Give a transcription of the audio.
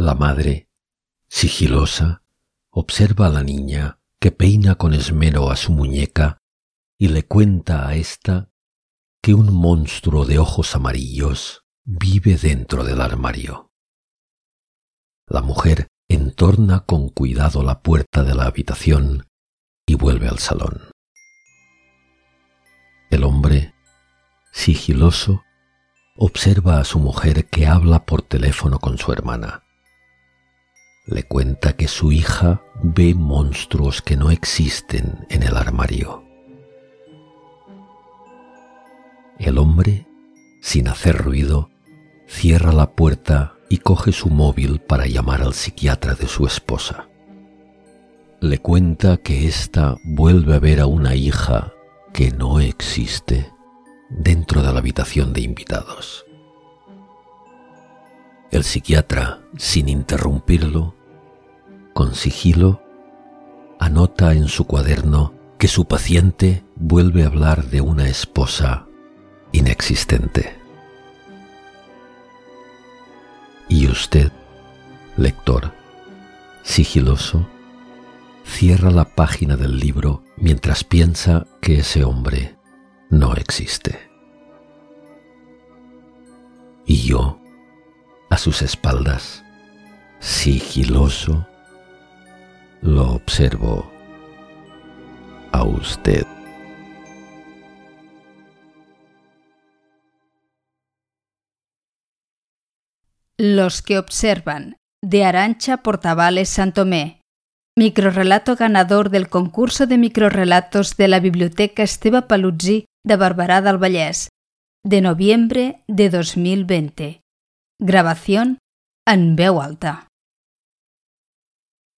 La madre, sigilosa, observa a la niña que peina con esmero a su muñeca y le cuenta a ésta que un monstruo de ojos amarillos vive dentro del armario. La mujer entorna con cuidado la puerta de la habitación y vuelve al salón. El hombre, sigiloso, observa a su mujer que habla por teléfono con su hermana. Le cuenta que su hija ve monstruos que no existen en el armario. El hombre, sin hacer ruido, cierra la puerta y coge su móvil para llamar al psiquiatra de su esposa. Le cuenta que ésta vuelve a ver a una hija que no existe dentro de la habitación de invitados. El psiquiatra, sin interrumpirlo, con sigilo, anota en su cuaderno que su paciente vuelve a hablar de una esposa inexistente. Y usted, lector, sigiloso, cierra la página del libro mientras piensa que ese hombre no existe. Y yo, a sus espaldas, sigiloso, lo observo a usted. Los que observan, de Arancha Portavales Santomé. Microrrelato ganador del concurso de microrrelatos de la Biblioteca Esteve Paluzzi de Barberà del de noviembre de 2020. Grabación en veu alta.